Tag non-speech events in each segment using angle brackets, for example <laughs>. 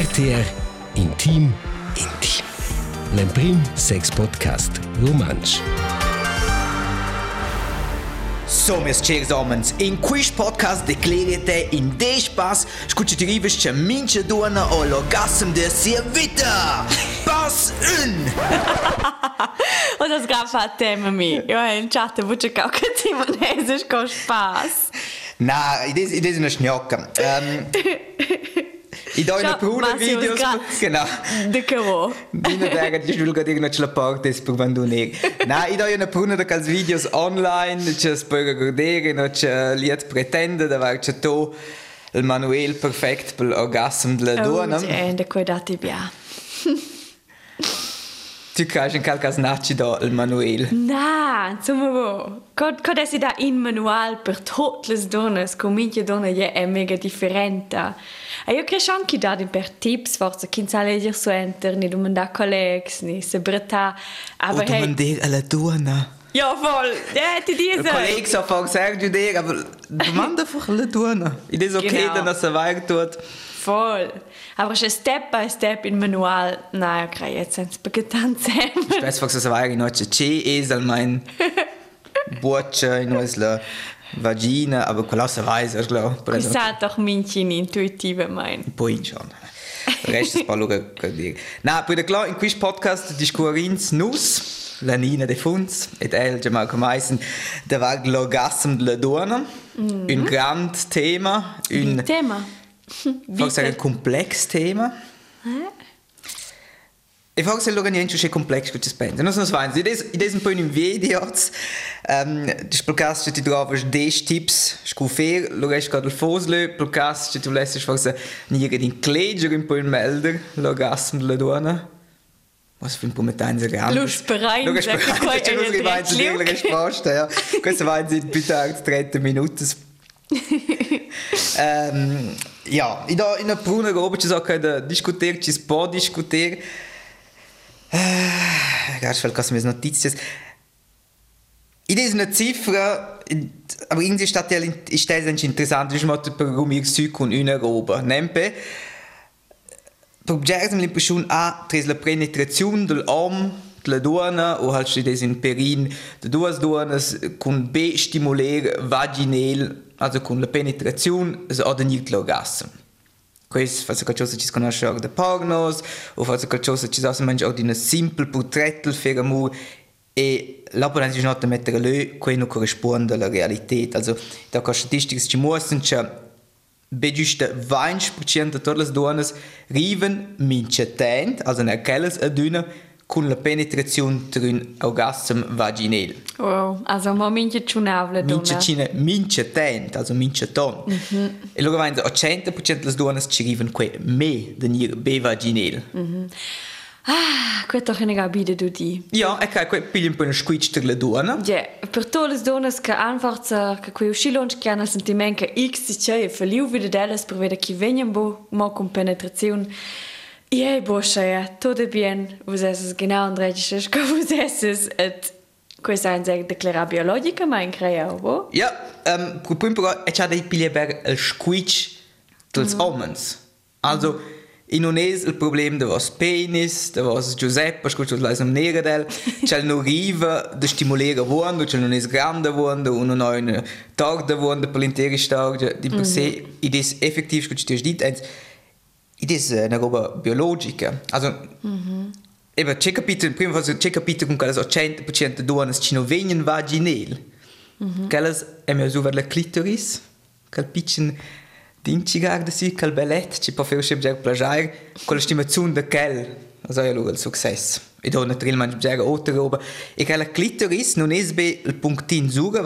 RTR Intim Intim. L'Emprim Sex Podcast Romansch. So, meus chers homens, in questo podcast declarate in de spas scucci rivas che mince dona o l'orgasm de sia vita. Pass un! <laughs> Und das gab hat Thema mi. Ja, in chat buche ka che ti manese con spas. Na, ides ides una schnocca. Ähm, <laughs> <laughs> In da je na prvem videu spogna. Dekavo. Bino tega, če želim ga digna člapor, te sprvan do nek. Na, in da je na prvem, da kaz videos online, če sprga gordere, no, če lijet pretende, da var če to Manuel perfekt bil orgasm dla dona. Ja, in da koj dati bija. Tu caes in calcas naci do il manuel. Na, insomma vo. Cod cod esi da in manual per tutte le donne, comincia donna je è mega differente. E io credo anche da per tips, forse chi sa leggere su enter, ni domanda collegs, ni se bretta. Aber man dir alla donna. Ja, voll. Ja, ti Il dice. collega sa fa gesagt du dir, aber demanda einfach alla donna. Id is okay, Genau. dass er weiter tut. Voll. Aber schon Step by Step in Manual. Nein, okay, jetzt sind es begetan zusammen. Se vai in noce ce es al mein in la vagina, aber quella se vai, ich glaube. Ich sage doch Männchen intuitive mein. Poi schon. È quello che, che dire. No, per klar, in questo podcast discorrins nus, la Nina de Funz, ed el Jamal Meisen, der war l'orgasm de la donna. Un grand tema, un, Thema. Forse un complex tema. E forse allora niente c'è complex che ci spende. Non sono sveins. Id es id es un po' in videos. Ähm, das podcast ti trovas 10 tips scufer, lo res kad il fosle, podcast tu lässt forse niege din kleger un po' in melder, l'orgasm de la donna. Was für ein po mit eins real. Lust bereit, ich bereit, res bereit, direkt lo res posta, ja. Questo va in bitte 30 Minuten. <laughs> ähm, ja, in der in der oben ci so che discuter, ci si può discuter. Eh, ganz viel kannst du mir Notizen. In dieser Ziffer, aber irgendwie ist das ist interessant, ist mal warum ich Zeug und eine oben. Nempe. Per objeto l'impressione a tra la penetrazione dell'uomo, della donna, o halt steht in Perin, de due donne con B stimolare vaginal, also con la penetrazione, so ottenere l'orgasmo. Questo fa qualcosa che si conosce anche da pornos, o fa qualcosa che si sa anche di una semplice portretto per amore, e la potenza di nota mettere lì, quello non corrisponde alla realtà. Also, da con statistiche ci mostrano che Be giusto 20% di tutte le donne arrivano mincetent, also ne quelles a con la penetrazione tra un orgasmo vaginale. Wow, also ma minche ciunavle donna. Mincecina mincetent, also minceton. Mm -hmm. E loro vanno a 100% delle donne ci arrivano qui me venire be vaginale. Mm. Ah, questo che ne gabide du di. Ja, ecco, qui pigli un po' una squitch tra le donne. Ja, per tutte le donne che einfach so, che quei uscilons che hanno sentimento che X si c'è e verliu wieder delas per vedere chi vengono bo, mo con penetrazione. Ja, boscia, ja, tutto bien. Vous esses genau und registrisch, que vous esses et questa è una declara biologica, ma in crea, bo? Ja, ähm, pro primo però è già dei pigli per il squitch dels mm. homens. Also, in non è il problema del vostro penis, del vostro Giuseppe, scusa, lo leisam nera del, c'è <laughs> non arriva di stimolare vuondo, c'è non è grande vuondo, o non ha una tarda vuondo per l'intera storia, di per sé, ed è effettiv, scusa, ti ho detto, ed è una roba biologica. Also, Eben, c'è capito, prima cosa, c'è capito con quelle 100% di donne che non vengono vaginali. Mm -hmm. Quelle è meglio su la clitoris, quel piccolo d'incigar da sì, quel bellet, ci può fare un piacere, con la stimazione di quel, also ja, il successo. E da naturalmente bisogna altre roba. E quella clitoris non è il puntin suga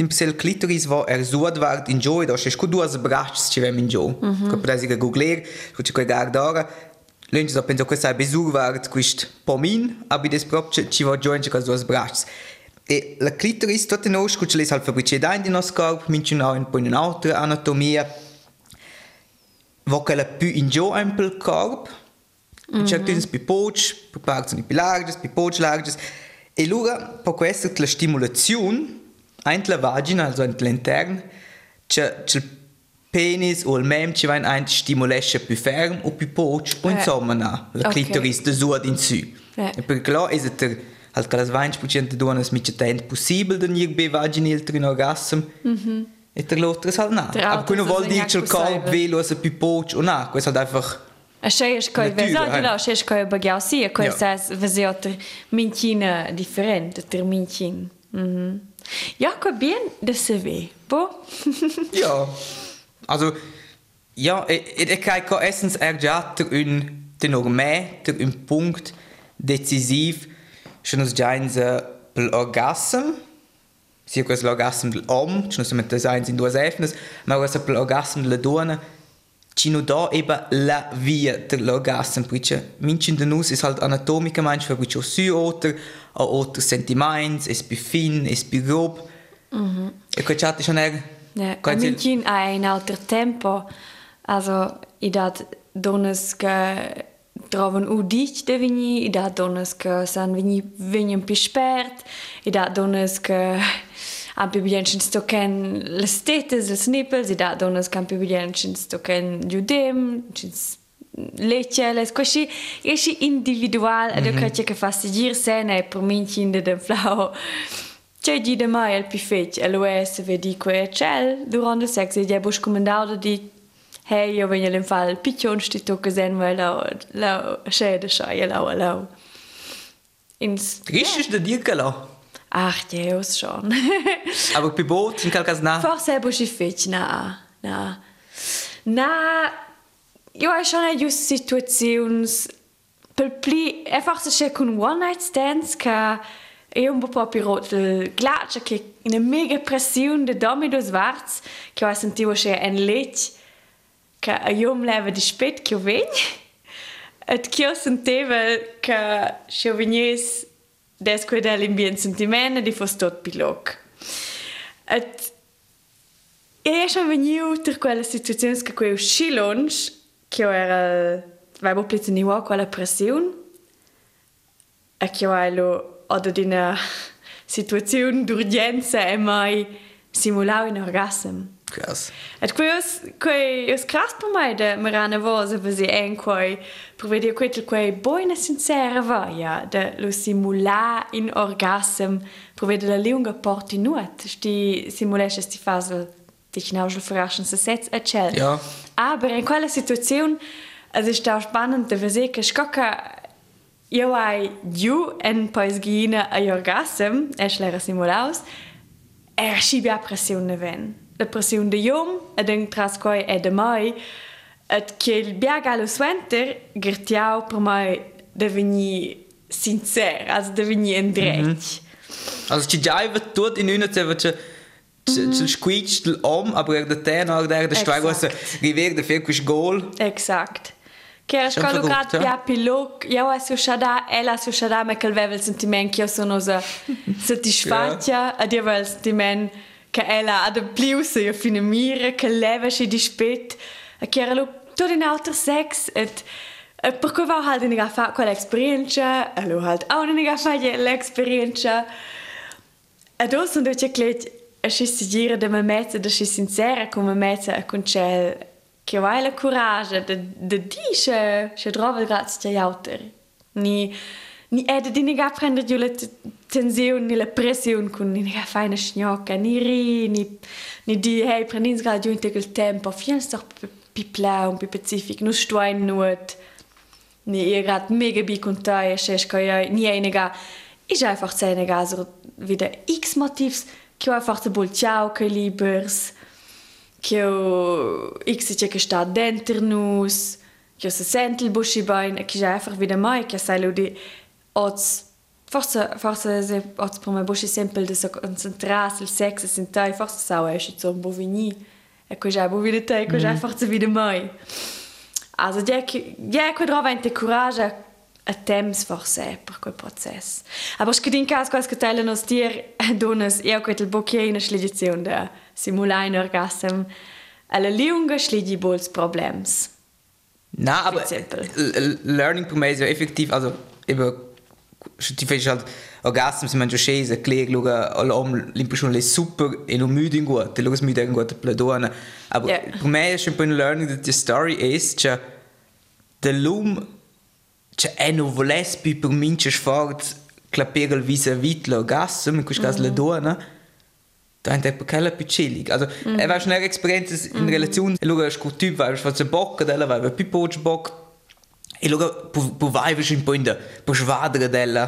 Exemplo, aquele clítoris é zoadvar em joiro, acho que duas braços tivemos em joiro. Que pudesse ir a googler, que te pegar da hora. Lente só pensou que essa besurvard, que isto pomin, abides próprio, tive a joint com as duas braços. E la clitoris, tutte noi scucciolesi al fabbricità di nostro corpo, mentiamo un po' in un'altra anatomia, vo che la più in giù è un po' il corpo, mm -hmm. certo in spipoci, per parti più larghe, spipoci larghe, e allora per questo la stimolazione anche la vagina, also all'interno, c'è il penis o il mem ci vain ein stimulesce più ferm o più poch o Eh. insomma na la clitoris de sud in su. Eh. E per klar is it halt che las 20% donas mit tent possibel den ir be vaginil trin orgasm. Mhm. E der l'altro halt na. Der Aber quello vuol dire che il corpo velo se più poch o na, questo è einfach A sé és kaj Natura, vezad, eh. la, sé és kaj bagiau si, a kaj Ja. sas vezeoter mintina different, ter mintin. Mhm. Ja, kaj bien de se ve. Bo? Ja. Also, ja, e, e, e kai ko essens ergiater un tenor me, ter un punct decisiv, schon us giainza pel orgasm, sia quas l'orgasm del om, ci nos met das eins in duas efnes, ma quas pel orgasm della donna, ci no da eba la via dell'orgasm, perché mincin de nus is halt anatomicamente, perché o su oter, o oter sentiments, es più fin, es più grob, e quai chat schon er, Ja, quai a ein alter tempo. Also, i dat dones que trovan u dich de vini, i dat dones que san vini venien pi spert, i dat dones a biblienschen Stocken l'estetes, les Nipel, si da donas kan biblienschen Stocken judem, letje, les così, esci individual, mm -hmm. ad che che fastidir se ne per mincinde den flau. C'è di de mai el pifet, allora se vedi que c'è, durante il sex, e bush comandato di Hey, io vengo in fal piccion sti to che sen weil la la schede schai la la. Ins. Richtig de dir kalau. Ach, Deus schon. <laughs> Aber bei Boot sind qualche na. Forse è fetch na na. Na io hai schon just situazions per pli è forse c'è con one night stands che è un po' più rot il ghiaccio che in una mega pressione de domido svarts che ho sentito c'è un lecce che io mi leva di spet che vengo et che io sentivo che se venies des quei dell'ambient sentimento di fosse tot piloc et e schon veniu ter quella situazione che quei uscilons che io era vai bo plezza ni wa quella pressione e che io ero ad una <laughs> situazione d'urgenza e mai simulare un orgasmo Krass. Et kues kraft bemeide Marane Wose be se eng koi Provet Dir kwetel kuei boine sincere warja de lo Simula in Orgasm Provet der Leunge Porti nuet Di simuléches die Fasel Dich naugel verraschen se Sätz etchell. Ja. Aber en quale Situationun as ich da spannend de verseke Skocker Jo ai Ju en Poisgine a Orgasm, Ech lere Simulaus, Er schibe a Pressioune wenn. La pressione de jom, ed en tras coi e de mai, et che il biaga allo swenter, gertiau per mai deveni sincer, also deveni endrech. Also ci giaiva tut in una ceva ci ci squitch del om, aber er der tenor der der strike was river der viel quis goal. Exact. Che era grad ja? pia piloc, io ho sushada, ella sushada, me quel vevel sentiment che io sono sa satisfatta, ad io vel sentiment che ella ha de pliusa, io fine mire, che leva si di spet, e che era lo tutto in altro sex, et e per cui va halt in fa quella esperienza, e lo halt auch in fa l'esperienza, e do sono doce clet, e si si gira de me mezza, de si sincera come mezza e con c'è che vai la coraggio de de dice che trova grazie agli altri. Ni ni è di nega prendere giù la t- tensione ni la pressione con ni nega fai una schnocca ni ri ni ni di hey prendi giù giù il tempo fiens doch pi plau pi pacific nu sto in nuot. Ni ihr grad mega bi conta e che sca ni è nega ich einfach sei nega so wieder x motivs che einfach zu bol ciao che libers che x c'è che sta dentro nus che se sente il busci bain e che einfach wieder mai che sai lo di oz forse forse se oz per me busci sempre de so concentrarsi il sex sin tai forse sa è ci so un po' vini e che già bo wieder tai che già forse wieder mai. Also ja ja che trova inte coraggio a temps forse per quel processo aber ich in caso quasi che teilen nos dir donas io quel bocchie in schlidizione da simulare un orgasm alla lunga schlidi bols problems. Na, aber Learning per me ja effektiv, also die fest halt orgasmo si mangia scesa che luga all'om l'impressione è super e non müde in guarda luga müde in guarda per donna aber Yeah. è un po' un learning that the story is cioè der lum cioè è non volesse più per sforzo clapere il vis-à-vis l'orgasmo in questo caso la donna da è per quella più chillig also è war schon eine Experienz in Relation. Luga è un typ war was bocca della va più poch bock e luga pu vai un po' in per schwadra della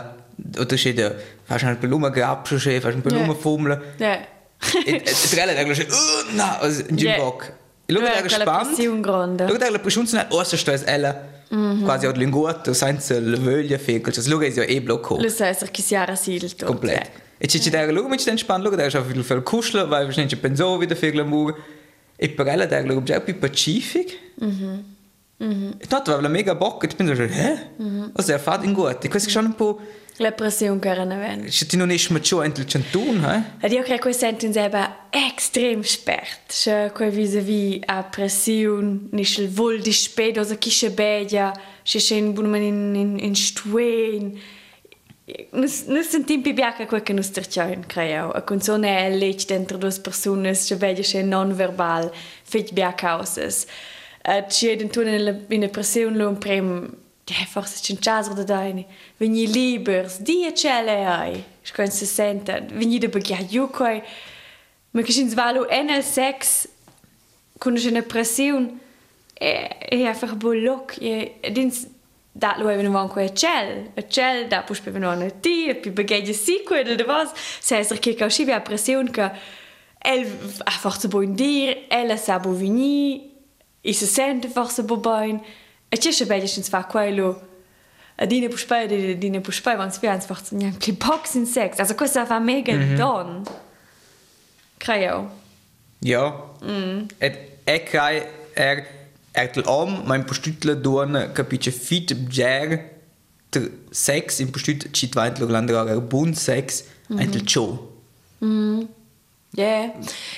c'è da fai un peluma grapscio c'è fai un peluma Yeah. fumla Ja. e trella da gloce uh no also in Yeah. bock e luga Ja, era spannend grande. luga la pressione o se sto ella quasi od linguato senza le voglia fecal cioè luga è ja eh blocco Lo sai, chi si era silto. komplett. E ci ci lu mit den spann lu der scha viel fel kuschler, weil nicht penso wieder viel mur. E per ella der lu già più pacific. Mhm. Mhm. Tot war mega bock, ich bin so hä? Was er fahrt in gut. Ich weiß schon ein po La pressione che era nevent. ich ti non ist mit schon endlich schon tun, hä? Io credo che senten selber extrem spert. Che quei vis-à-vis a pressione, nicht il vol di spedo, so chi se bedia, se scen buon in in in stuen. Nus nus sentim pi biaca quel che nus terciain, creo. A canzone è lech dentro due persone, se bedia se non verbal, fech biaca causes. Tje den toen in depressioun loon prem einfach se Jazz oder deine. Wenn je liebers, Di ei. Ich kann se senten. Wenn je de beger Jokoi, Man geschins Walo NL6 kunnech in Depressioun e einfach bolok dat lowen war koe Tchell. Etchell dat puch bewen an Di, pi begéide sikuel de was, Säiser ke a chiwe a Pressioun ke. El einfach ze boin Dir, elle sa bovini, i se sente forse bo bain. E begia sins fa quello a dine puspai de dine puspai van spi einfach zu nyan pli box in sex. Also questo fa mega don. Creo. Ja. Mm. Et e kai er er tel om mein postütler dorn capice fit ger der sex im postüt chit weit landra er bun sex entel cho. Ja, ja. yeah.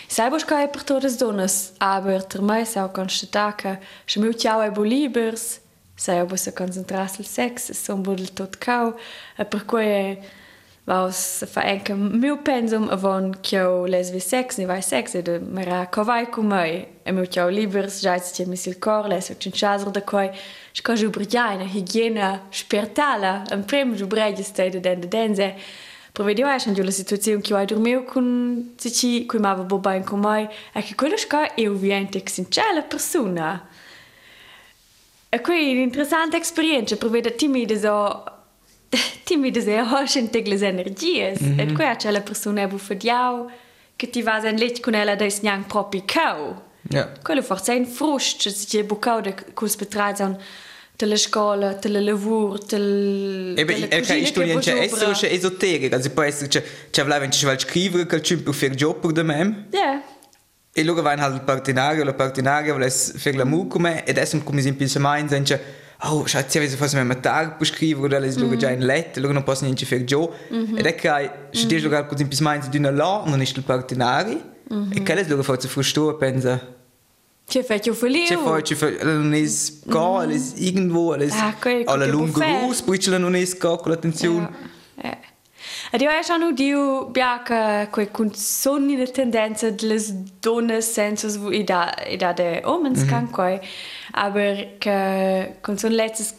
selber kann jemand todes Donnes, aber der Meister auch ganz Tage. Ich möchte auch ein Bolivers, selber so konzentriert auf Sex, es so ein Budel tot kau, aber koje was verenke meu pensum avon que eu lesbi sex, ni vai sex, e de mera kovai kumai, e meu tjau libers, jajts tje misil kor, les u činčazr da koj, ško žubridjajna, hygiena, špertala, en prem žubredje stej de den de denze, de prevedio é xandiu la situaziun ki vai dormiu cun cici cui mava boba in comai e che quello sca è ovviamente che sincera persona. E qui un'interessante esperienza, provvede timide so timide se hosh in tegles energies mm -hmm. e qui c'è la persona è buffadiau che ti va sen lit con ella des nyang propi kau. Ja. Yeah. Quello forse è in frust, se ti è bucau de cus betrazan. Della scuola, della lavoro, del... Ebe, el kai studien c'è essere c'è esoterica, also può essere c'è c'è vlaven c'è val scrivere quel cimpo per job da mem. Ja. E loro vanno al partinario, la partinaria vuole fare la mu come e adesso come si impinge mai in senso oh, schatzi, avete forse mai tag per scrivere oder les loro già in letto, loro non possono niente fare giù. Ed è che se dici loro così impinge mai in una là, non è il partinario. E che les loro forse frustrare pensa Fai io feliu? C'è poi, c'è poi, non è go, è irgendwo, è Ah, quel- alla lunga rus, poi ce non è go con l'attenzione. Ja. Ja. Ed io ho già dio bianca quei consonni le tendenze delle donne senza i da de omens mm -hmm. can quei aber che con son letztes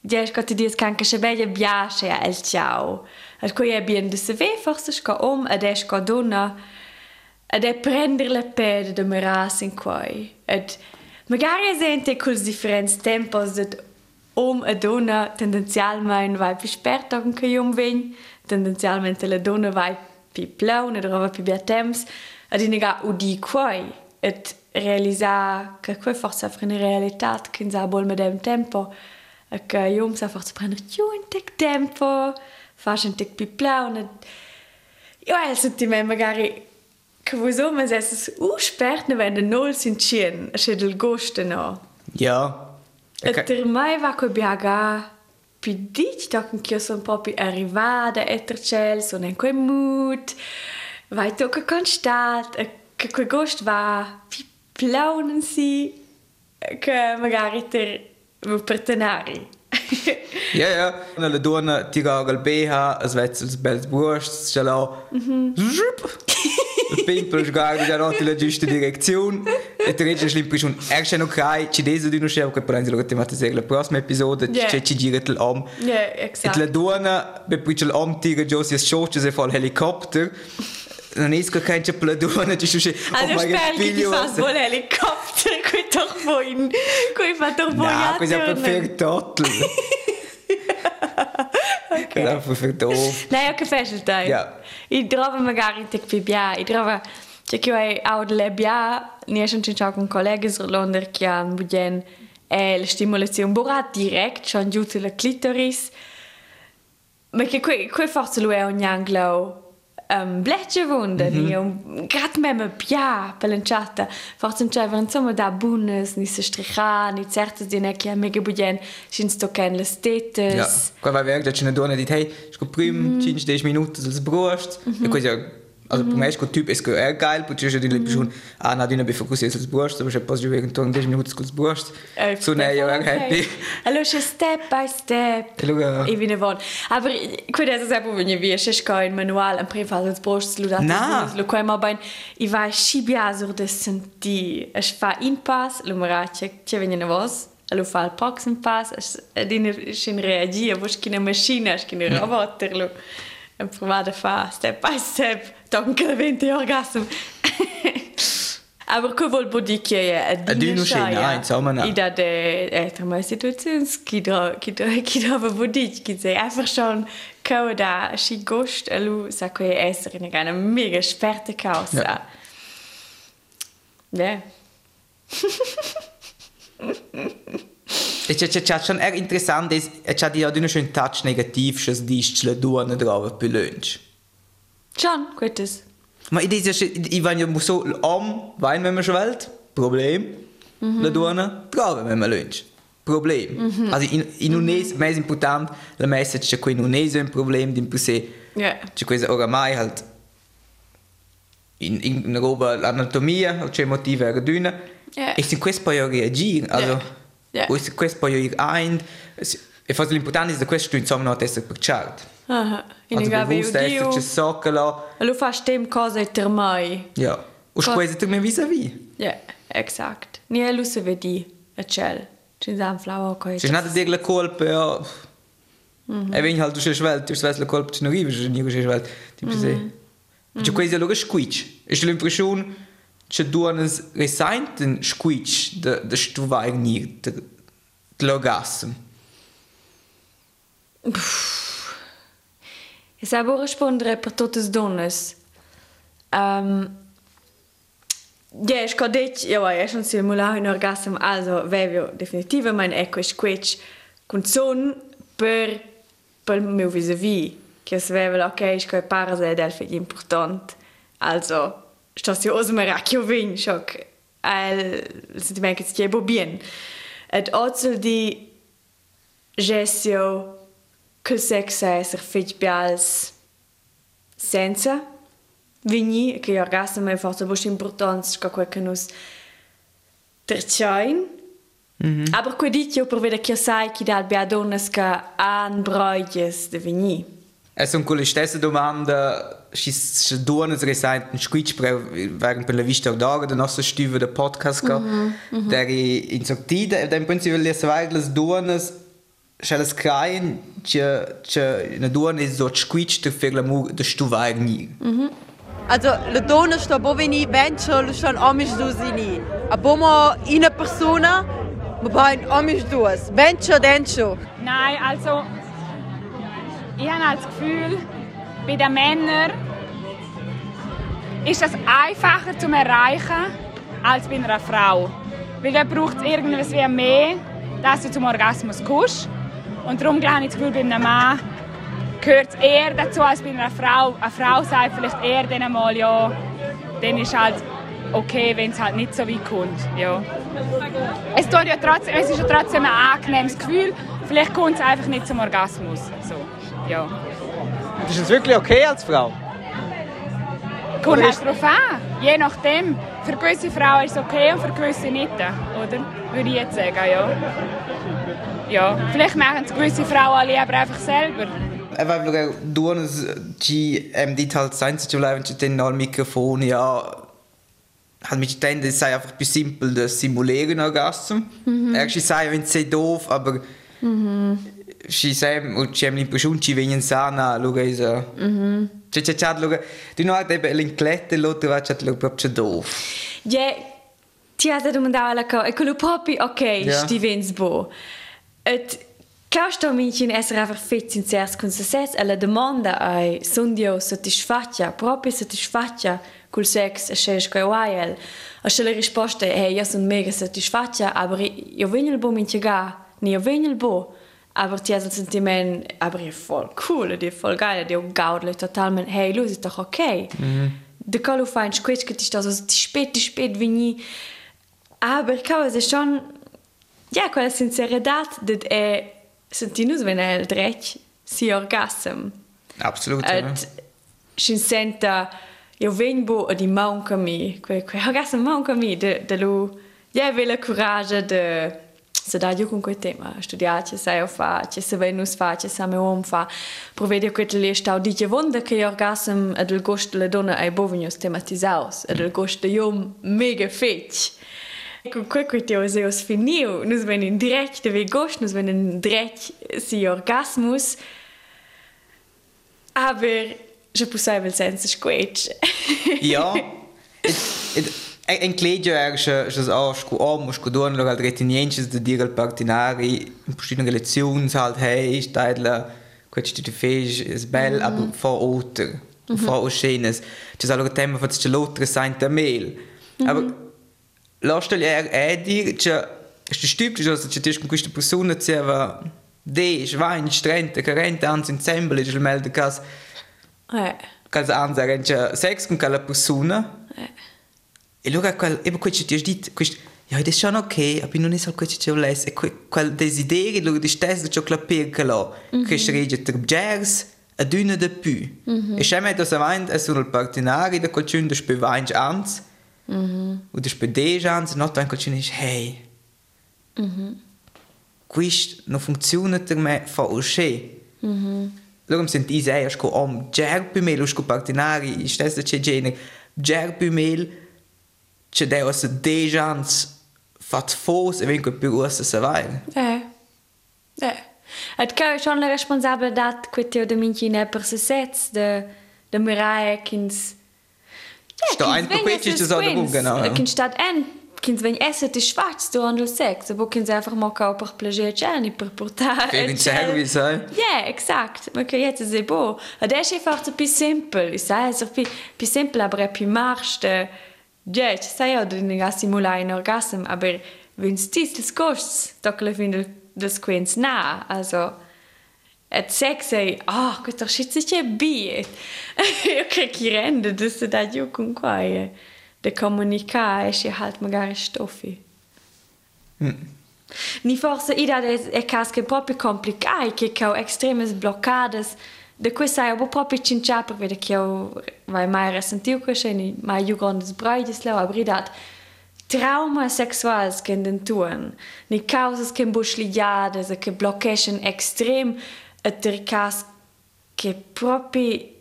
Dies got dies kan che se bella biasce el ciao. Al cui è bien de se ve forse sca om è sca donna ed è prendere la pede de meras in quai. Et magari sente col differents tempos dat om a donna tendenzialmein vai pi spertogen che jom vegn, tendenzialmente la donna vai pi plaun ed rova pi bia temps, ed in ega udi quai, et realisar che quai forza fra una realitat che in sa bol medem tempo, e che jom sa forza prendere più in tec tempo, facen tec pi plaun, ed... Jo, el sentiment magari che voi so, ma se es u spert ne wenn de nol sind chien, e del goste no. Ja. E per mai va co biaga più dit tocken che io sono proprio arrivata e tercel, sono in quel mood, vai tocca constat, e che quel gost va più plaunen si, che magari ter partenari. Ja, ja. Und la donna tirava il BH, es vezza il bel brust, ce l'ha. Zhup! <laughs> Il pimpel sguarda già la giusta direzione. E tu reggi l'impressione, er c'è ok, ci dese di non scemo, che per lo tematizzare la prossima episodio, c'è ci gira l'om. Ja, Et la donna, per poi l'om tira già si scioccia se fa il helicopter. Non è che c'è la donna, ci Also oh spero che ti fa solo helicopter, qui toch voi, qui fa voi No, questo è perfetto. Questo è perfetto. Nej, jag kan fästa dig. Ja. I droga magari tek pi bia, i droga Cioè che io ho le bia, ne sono cinciato con colleghi in Londra che hanno bugen e la stimolazione bora direct, schon giù sulla clitoris. Ma che qui, qui forse lui è un anglo um, bleche wunden mm -hmm. grad memme Pia Pellenchata Forzenwer sommer da bunes, ni se stricha, ni zerte Di ekki mé gebudien sin sto ken le stetes. Ja. Kwa werk dat Donne dit hei go prim 5 Minuten als brocht. Mm -hmm. Also mm. méich got Typ SQL er geil hun an Diner be fokus burcht, posgent Minuten burcht. Hallo Step by Step wie Wort. Aber kun wie sech ka en Manual en Prefas burcht Lokomer bein I war Schibia sur dessen die Ech war inpass, Loratjewen was. Allo fall Paxen pass, Di reagier, woch kinne Maschine, kinne Roboterlo. Ja en provade fa step by step donc vent orgasm Aber ko vol bodi dat de Situations kiwer bodit ki se einfach schon kawe da chi gocht lo sa koe Äin gerne mega sperte Kaus. Ja. Ne. <laughs> c'è, schon eher interessant ist, c'è di oggi un touch negativ, che dice la duana drava più lunge. Schon, gut ist. Ma ich denke, ich wenn so am Wein, wenn man schwellt, Problem. Mhm. La duana drava, wenn man lunge. Problem. Mhm. Also in, in Unes, mhm. meglio importante, la message c'è qui in Unes un problema di per sé. Yeah. C'è questa oramai halt in, in roba l'anatomia, c'è motivi a raduna. Yeah. E su questo puoi reagire. Also, yeah. Ja. o se questo poi ein e forse l'importante è che questo insomma non essere per chart. Aha. In Also bewusst essere udio. c'è soccolo. Lu fa stem cosa ter mai. Ja. Und tu mir vis-à-vis. Ja, exakt. Nie lu se vedi a cel. Ci sam flava coi. C'è nada dire la colpa, ja. E vegn halt du c'è svelt, tu svelt la colpa ci non arrivi, c'è niente c'è svelt. Tipo se. C'è quasi allora squitch. E c'è që duan resajnë të shkuiq dë, dë shtuvar njërë të, të logasëm. E sa bo rispondere per tutte le donne. Um, ja, ich kann dich, ja, ja, schon sehr mullah in Orgasm, also wäre definitiv mein Echo ist quetsch, Kunzon per, per meu vis-a-vis, che es wäre, ok, ich kann paare sei, del für important. Also, sto si osmera che io vin, schock, el sentimento che stiebo bien. Et ozel di gestio che il sex è essere fitch bials senza vini che orgasmo è forse molto importante che quel che nos terciain mm -hmm. aber quel dit io per vedere che sai che dal bia donnes che han broiges de vini E sono quelle stesse domande, ci ci duones reseinten squitch während per la vista d'ora der nostra stuve der podcast ka. Der in sortida e dem prinzip le svagles duones Schelles kreien, che che una duona is so squitch de fer la mu de stuva ni. Also, le donna sta bovini venture schon amisch du sini. A bomo ina persona, ma bain amisch duas. Venture dencho. Nein, also ich habe halt das Gefühl, bei den Männern ist das einfacher zu erreichen als bei einer Frau. Weil da braucht es irgendwas wie mehr, dass du zum Orgasmus kommst. Und darum habe ich das Gefühl, bei einem Mann gehört es eher dazu als bei einer Frau. Eine Frau sagt vielleicht eher dann einmal, ja, dann ist halt okay, wenn es halt nicht so weit kommt. Ja. Es, tut ja trotzdem, es ist ja trotzdem ein angenehmes Gefühl. Vielleicht kommt es einfach nicht zum Orgasmus. So, ja. Ist es wirklich okay als Frau? Kommt ist- darauf an. Je nachdem. Für gewisse Frauen ist es okay und für gewisse nicht. oder? Würde ich jetzt sagen, ja. Ja, vielleicht machen es gewisse Frauen alle aber einfach selber. Vai vlogare duonas ci em dit halt senza ci bleiben al Mikrofon ja halt mit tende sei einfach simpel de simulieren orgasm. Mhm. Actually sei wenn sei doof, aber mhm. Ci sei und ci hem l'impression ci venien sana luga Mhm. Ci ci chat luga du no hat eben l'inclette l'altro va chat luga proprio doof. Ja, ti has domandato alla cosa, e quello proprio, ok, sti vens bo. Et Causto mincin essere fit sincers con se ses e la domanda ai son dio satisfaccia, proprio col sex e sces coi wael. A se la risposta è io sono mega satisfaccia, aber io vengo il bo minchiga, ni io vengo il bo. aber die sind die men aber ihr voll cool dir voll geil dir gaudle total men hey los ist doch okay. Mhm. de kol fein squitket ich das spät die spät wie nie. Aber ich kann se schon ja quella sinceridad dat e sind die nus wenn er dreck si orgasm. Absolut sin senta jo ven bo a di maun kami que orgasm maun kami de de lo ja vela courage de se io con quel tema, studiare, che sai fa, che se venus fa, che sa me om fa. Provede che le stau di wonder che orgasm ad il gosto le donna ai bovinios tematizaus, ad il gosto io mega fetch. Con quel che ti ho seus finiu, nus venin direct de gost, nus venin direct si orgasmus. Aber je possible senza squetch. Ja. <laughs> En kledio er che auch scu om scu don lo al retinienches de dir al partinari in verschiedene lezions halt hey steidler quetsch di fej is bel aber vor oter vor o schenes das allo tema fats che lotre sein der mail? Aber lastel er er dir che ist die stübt ist che tisch questa persona zeva de schwein strente carente ans zembel il melde cas Eh. cas ans er sex con quella persona E allora quel, e poi ti ho detto, questo, ja, das ist schon okay, aber non è solo questo che ho letto, e quel, quel desiderio, allora di stesso ciò che la perca là, che si regge tra jazz e d'una di più. E se mi das avanti, è sono il partinari da qualcuno, da spui vainci ans, o da spui deci ans, e non tanto qualcuno dice, hey, questo non funziona per me, fa uscire. Allora mi senti sei, sco om, gerbi me, lo sco partinari, stesso c'è genere, gerbi me, c'è deo se dejans fat fos e vengo più ussa se vai. Eh. Eh. Et che è schon la responsabilità che ti ho da mincine per se sets de de mirae kins. Sto ein po quetsch ist das auch darum, genau. ja. Kins stat en kins wenn esse ti schwarz du an del sex, aber kins einfach mal kau per plaisir c'è per portare. Für den Service, sai? Ja, exakt. Ma che jetzt è bo. Ed è einfach più simple. Ich sage, es ist più, più simple, aber è più marsch George seier du den Gassimula en Orgasm, aber wennns dies des kosts, dole vin des Queens na, also Et sex sei oh, gott er schi je biet. Io <laughs> kre ki rende dus se dat jo kun kwaie. De kommunika e je halt ma gar stoffi. Mm. Ni forse i dat e kaske poppe komplikaj, ke kao extremes blockades, De cui sai bo proprio cincia per vedere che io vai mai ressentiu che sceni mai jugondes braides la abridat. Trauma sexuals ken den tuen, ni causas ken bush liades, ke blockation extrem, et der cas che proprio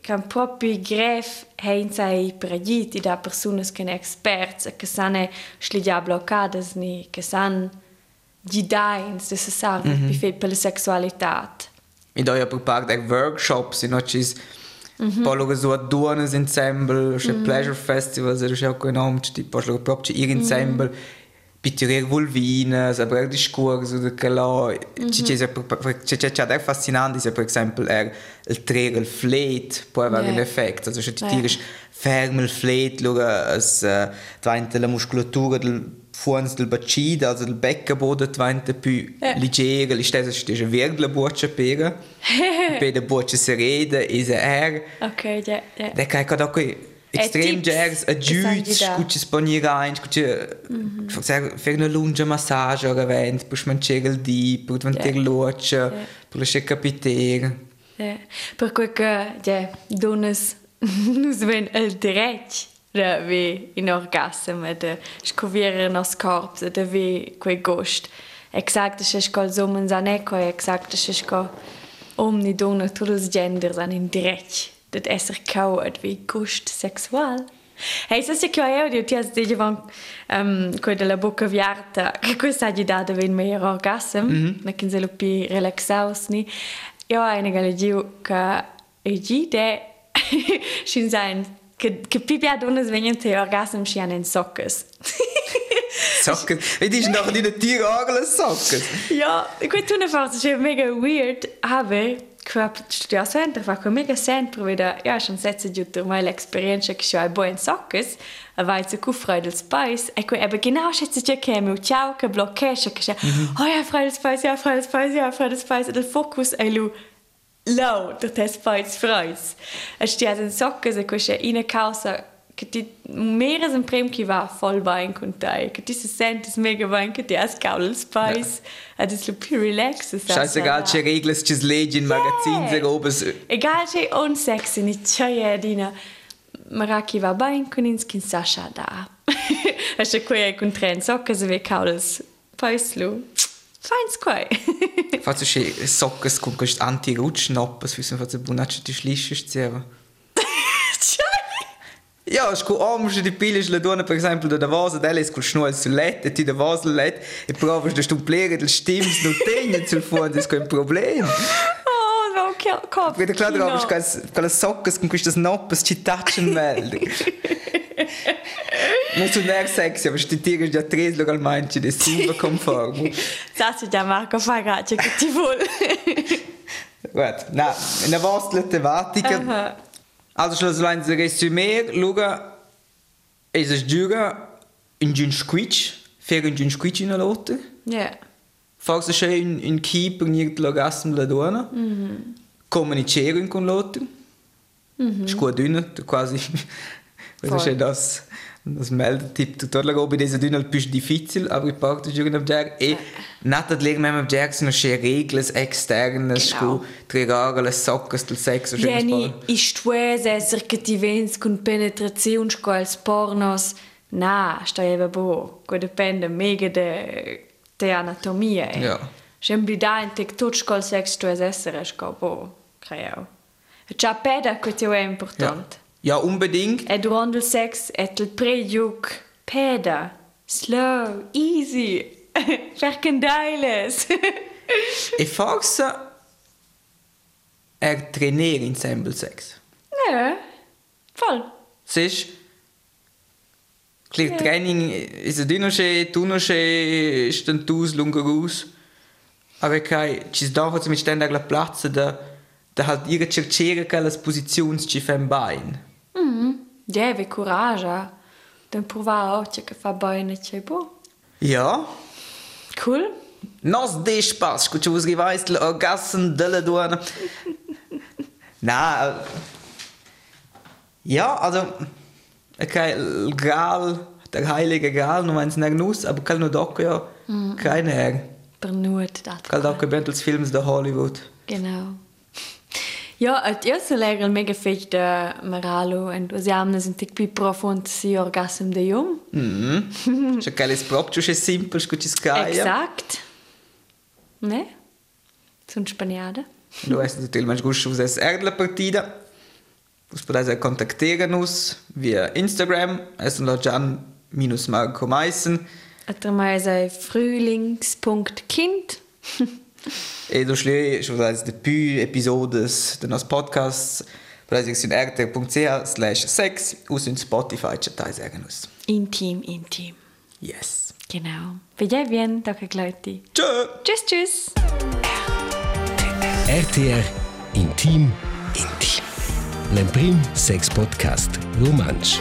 kan propi gref hein sei predit i da personas ken experts che sane schlidia bloccades ni che san di dains de se sarve mm -hmm. per la sexualitat. Ja per parte dei workshops, in oggi poi so a duonas ensemble, c'è pleasure festival, se c'è anche enorme, c'è tipo proprio ir ensemble, pitturer vulvines, aber auch discorso de che là, c'è c'è c'è c'è der fascinante, se per esempio er il trigger il fleet può avere Ja. un effetto, also c'è ti tirisch ferm il fleet, lura as davanti la muscolatura del fuans del bacino, also del beckenboden davanti più Ja. leggera, li stessa c'è virgola buccia pera, per la buccia serena, is er, Okay, ja, ja. Da kan ik ook extreem tips, jazz, a che sanno juiz, da. scucci spagnirain, scucci fare una lunga massage ora vent, poi smancere il di, poi diventare Ja. luce, Ja. poi lasciare capitare. ja. Per cui che, ja, donas, nus ven el direct da vi in orgasm da scoviere nos corps da vi quei gost exact es sco zumen san eco exact es sco omni donna todos genders an in direct dat esser kau et vi gost sexual. Hey, sa che io dio ti has dice van um, quei della bocca viarta <laughs> che questa ha dato ven meglio orgasm mm -hmm. na kin se lo pi relaxaus ni. Io ha una galegiu che e gi de shin <laughs> sein che che pipia donas venien te orgasm shi an en sockes <laughs> Socken. Wie ist noch in den Tieragel Socken? ja quei tu ne fa è mega weird aber qua studia sempre fa con mega sempre veda ja schon setze giusto mai l'esperienza che c'è buon soccas a vai zu cu Freude Spice e quei ebbe genau schätze che che mi ciao che bloccesce che c'è oh ja Freude Spice ja Freude Spice ja Freude Spice del focus e lu low der test Spice Freus e stia in soccas e quei in causa che ti mehr ein Prem che va voll bein con te che ti se sentes mega bein che ti has caul spice ja. ed is lo più relax Scheißegal, c'è regole, c'è leggi in magazin, se robes. egal c'è un sexy ni c'è dina. Maraki va bein con ins kin Sasha da e c'è qui con tren so che se ve caul spice Feins quai. <laughs> Faccio che soccas con questo anti-rutschnappes, wie so faccio bunacci di schlisce stieva. Ja, scu omsch di pilis la dona per esempio da vasa delle scul schnuel sul letto e ti da vasa let e provas da stumplere del stims no tegna sul fondo è kein problem. <laughs> Oh, no, cop. Vede klar drauf, che che le soccas con queste noppes ci touchen melde. Non so ner sexy, aber sti tiri già tres localmente de super conformo. Sassi già Marco Fagaccia che ti vuole. <laughs> Gut, na, in der vostra tematica. Aha. Also schlussendlich ein Resümee, schauen, es ist giura in Jun Squitch, für in Jun Squitch in der Lotte. Ja. Falls es schön in Keeper nicht l'orgasmo la donna. Mhm. Comunicare con l'altro. Mhm. Ist gut dünner, quasi. <laughs> Das ist ja das, das Meldetipp. Tutto la roba desa dünner più difficile, aber ich parte giura ab der. E, nicht dat legen wir mit der sono schön Regeln externes, Genau. regole, soccas del sex, Jenny, isto è esser che ti vens con penetrazione scoils pornos. Na, sta eva bo. Ko depende mega de, de anatomia. Eh. Ja. Sembri da in tek sex tu es essere sco bo. E già peda che ti è Ja. Ja, unbedingt. E durante il sex et il pregiuc. Peda. Slow. Easy. <laughs> Verkendeiles. E <laughs> forse er trainiere ensemble sex. ja. Voll. Siehst Klar, Training ist du du noch schön, ist danntus lunga raus. Aber okay, ci sta faccio mit ständig la Platz da da halt ihre cercere che le posizioni ci bein. Deve coraggio. Dan provare oggi che fa bene c'è bo. Ja, Cool. nos de spaß, scusa vos rivais l'orgasm della donna. Na, äh, ja, also okay, il Gral, der heilige Gral, non meins neg nus, aber cal no doc ja, keine er. Per nuot dat. Cal doc bent als films de Hollywood. Genau. Ja, et io so leggo il mega fech de Maralo en du siamo sind tic pi profond si orgasm de jum. Mhm. Cioè cal es proprio che simpel, scusa scaia. Exakt. Ne? Sunt spaniada. Du weißt natürlich, man gusta vos es er la partida. Vos podais kontaktieren uns via Instagram, es lo Gian minus Marco Meissen. Et mai sei frühlings.kind. <laughs> E do schlei, schon als de pu episodes de nos podcasts, rtr.ch sex, us in Spotify chatai sagen. Intim, intim. Yes. Genau. Vedi bien, da che gleuti. Tschö! Tschüss, tschüss. RTR Intim Intim. L'Emprim Sex Podcast Romansch.